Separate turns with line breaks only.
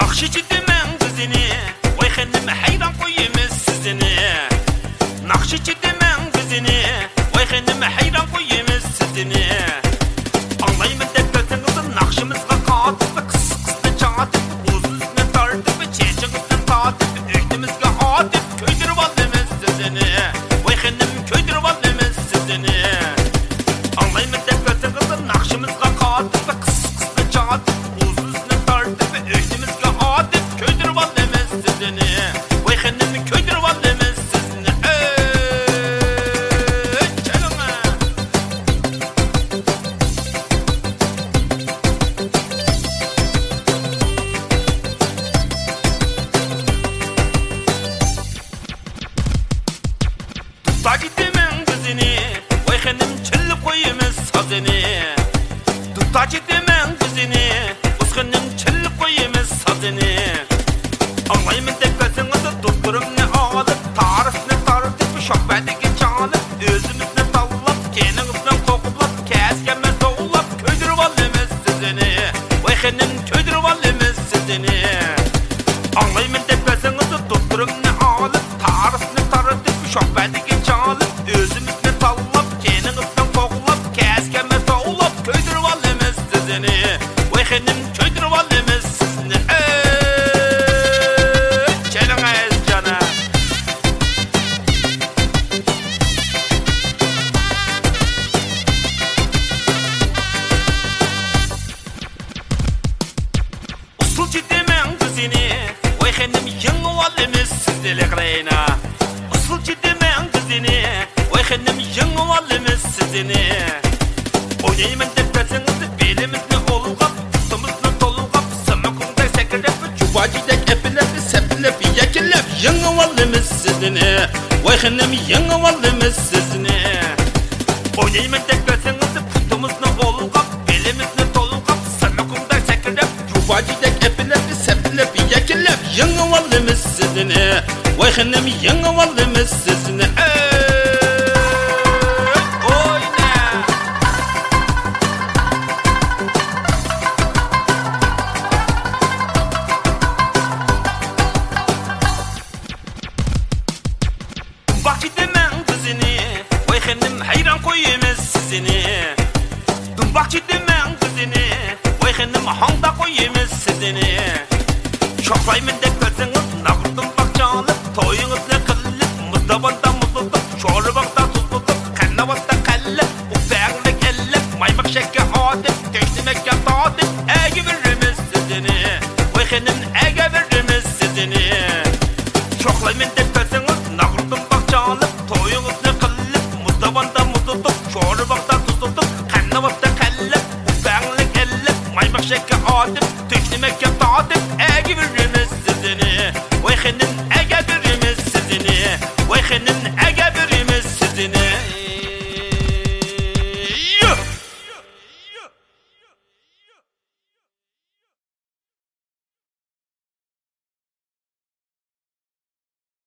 Nakşici demen kızını. Vay hanım hayran koyayım sizini. Nakşici demen kızını. Vay hanım hayran koyayım sizini. Anlayımın defterinizi nakşımızla katıp Kıs kısla çatıp Uzun üstüne tartıp Çeçinizden tatıp Ühtümüzge atıp Köydürüp aldınız sizini. Vay hanım köydürüp aldınız sizini. Anlayımın defterinizi nakşımızla katıp Kıs gidemen kızını. Vay hanım çıllı koyumuz sazını. Tutta gidemen kızını Uz hanım çıllı koyumuz sazını Anlayımın tekbetinizi tutturumni alıp Tarifni tartıp şokbedeki çalıp Özümüzni tallap Keningizden kokuplap Keskeme doğulap Köydürüp alımız sizini. Vay hanım köydürüp alımız sizini. Anlayımın tepesinizi tutturumni alıp Tarifni tartıp şokbedeki çalıp valimiz sizdelik reyna. Usul ciddimen kızını Vay hanım yıngı valimiz sizini. Oynayımın tepesinizi belimizni olgap Tutumuzni tolgap Sımıkında sekirep Çubacıdak epilep sepilep Yekilep yıngı valimiz sizini Vay hanım yıngı valimiz sizini. Oynayımın tepesinizi Tutumuzni olgap Belimizni tolgap Sımıkında sekirep sepilep Yıngı valimiz sizini Vay hanım yıngı valimiz sizini Bak demen kızını Vay hanım hayran koyumuz sizini Ұқсаймын деп кірсеңіз нағыртын бақ жанып тойыңыз не қылып мұздабанда мұздылдық шорыбақта тұздылдық қаннаватта қәліп ұқсағыңды келіп маймық шәкке адып төштімекке татып әге біріміз сізіне ой хенім әге біріміз сізіне шоқлаймын деп кірсеңіз нағыртын бақ жанып тойыңыз не қылып мұздабанда мұздылдық шорыбақта тұздылдық қаннаватта қәліп ұқсағыңды келіп маймық шәкке адып Tekne mekke taatip, e gibi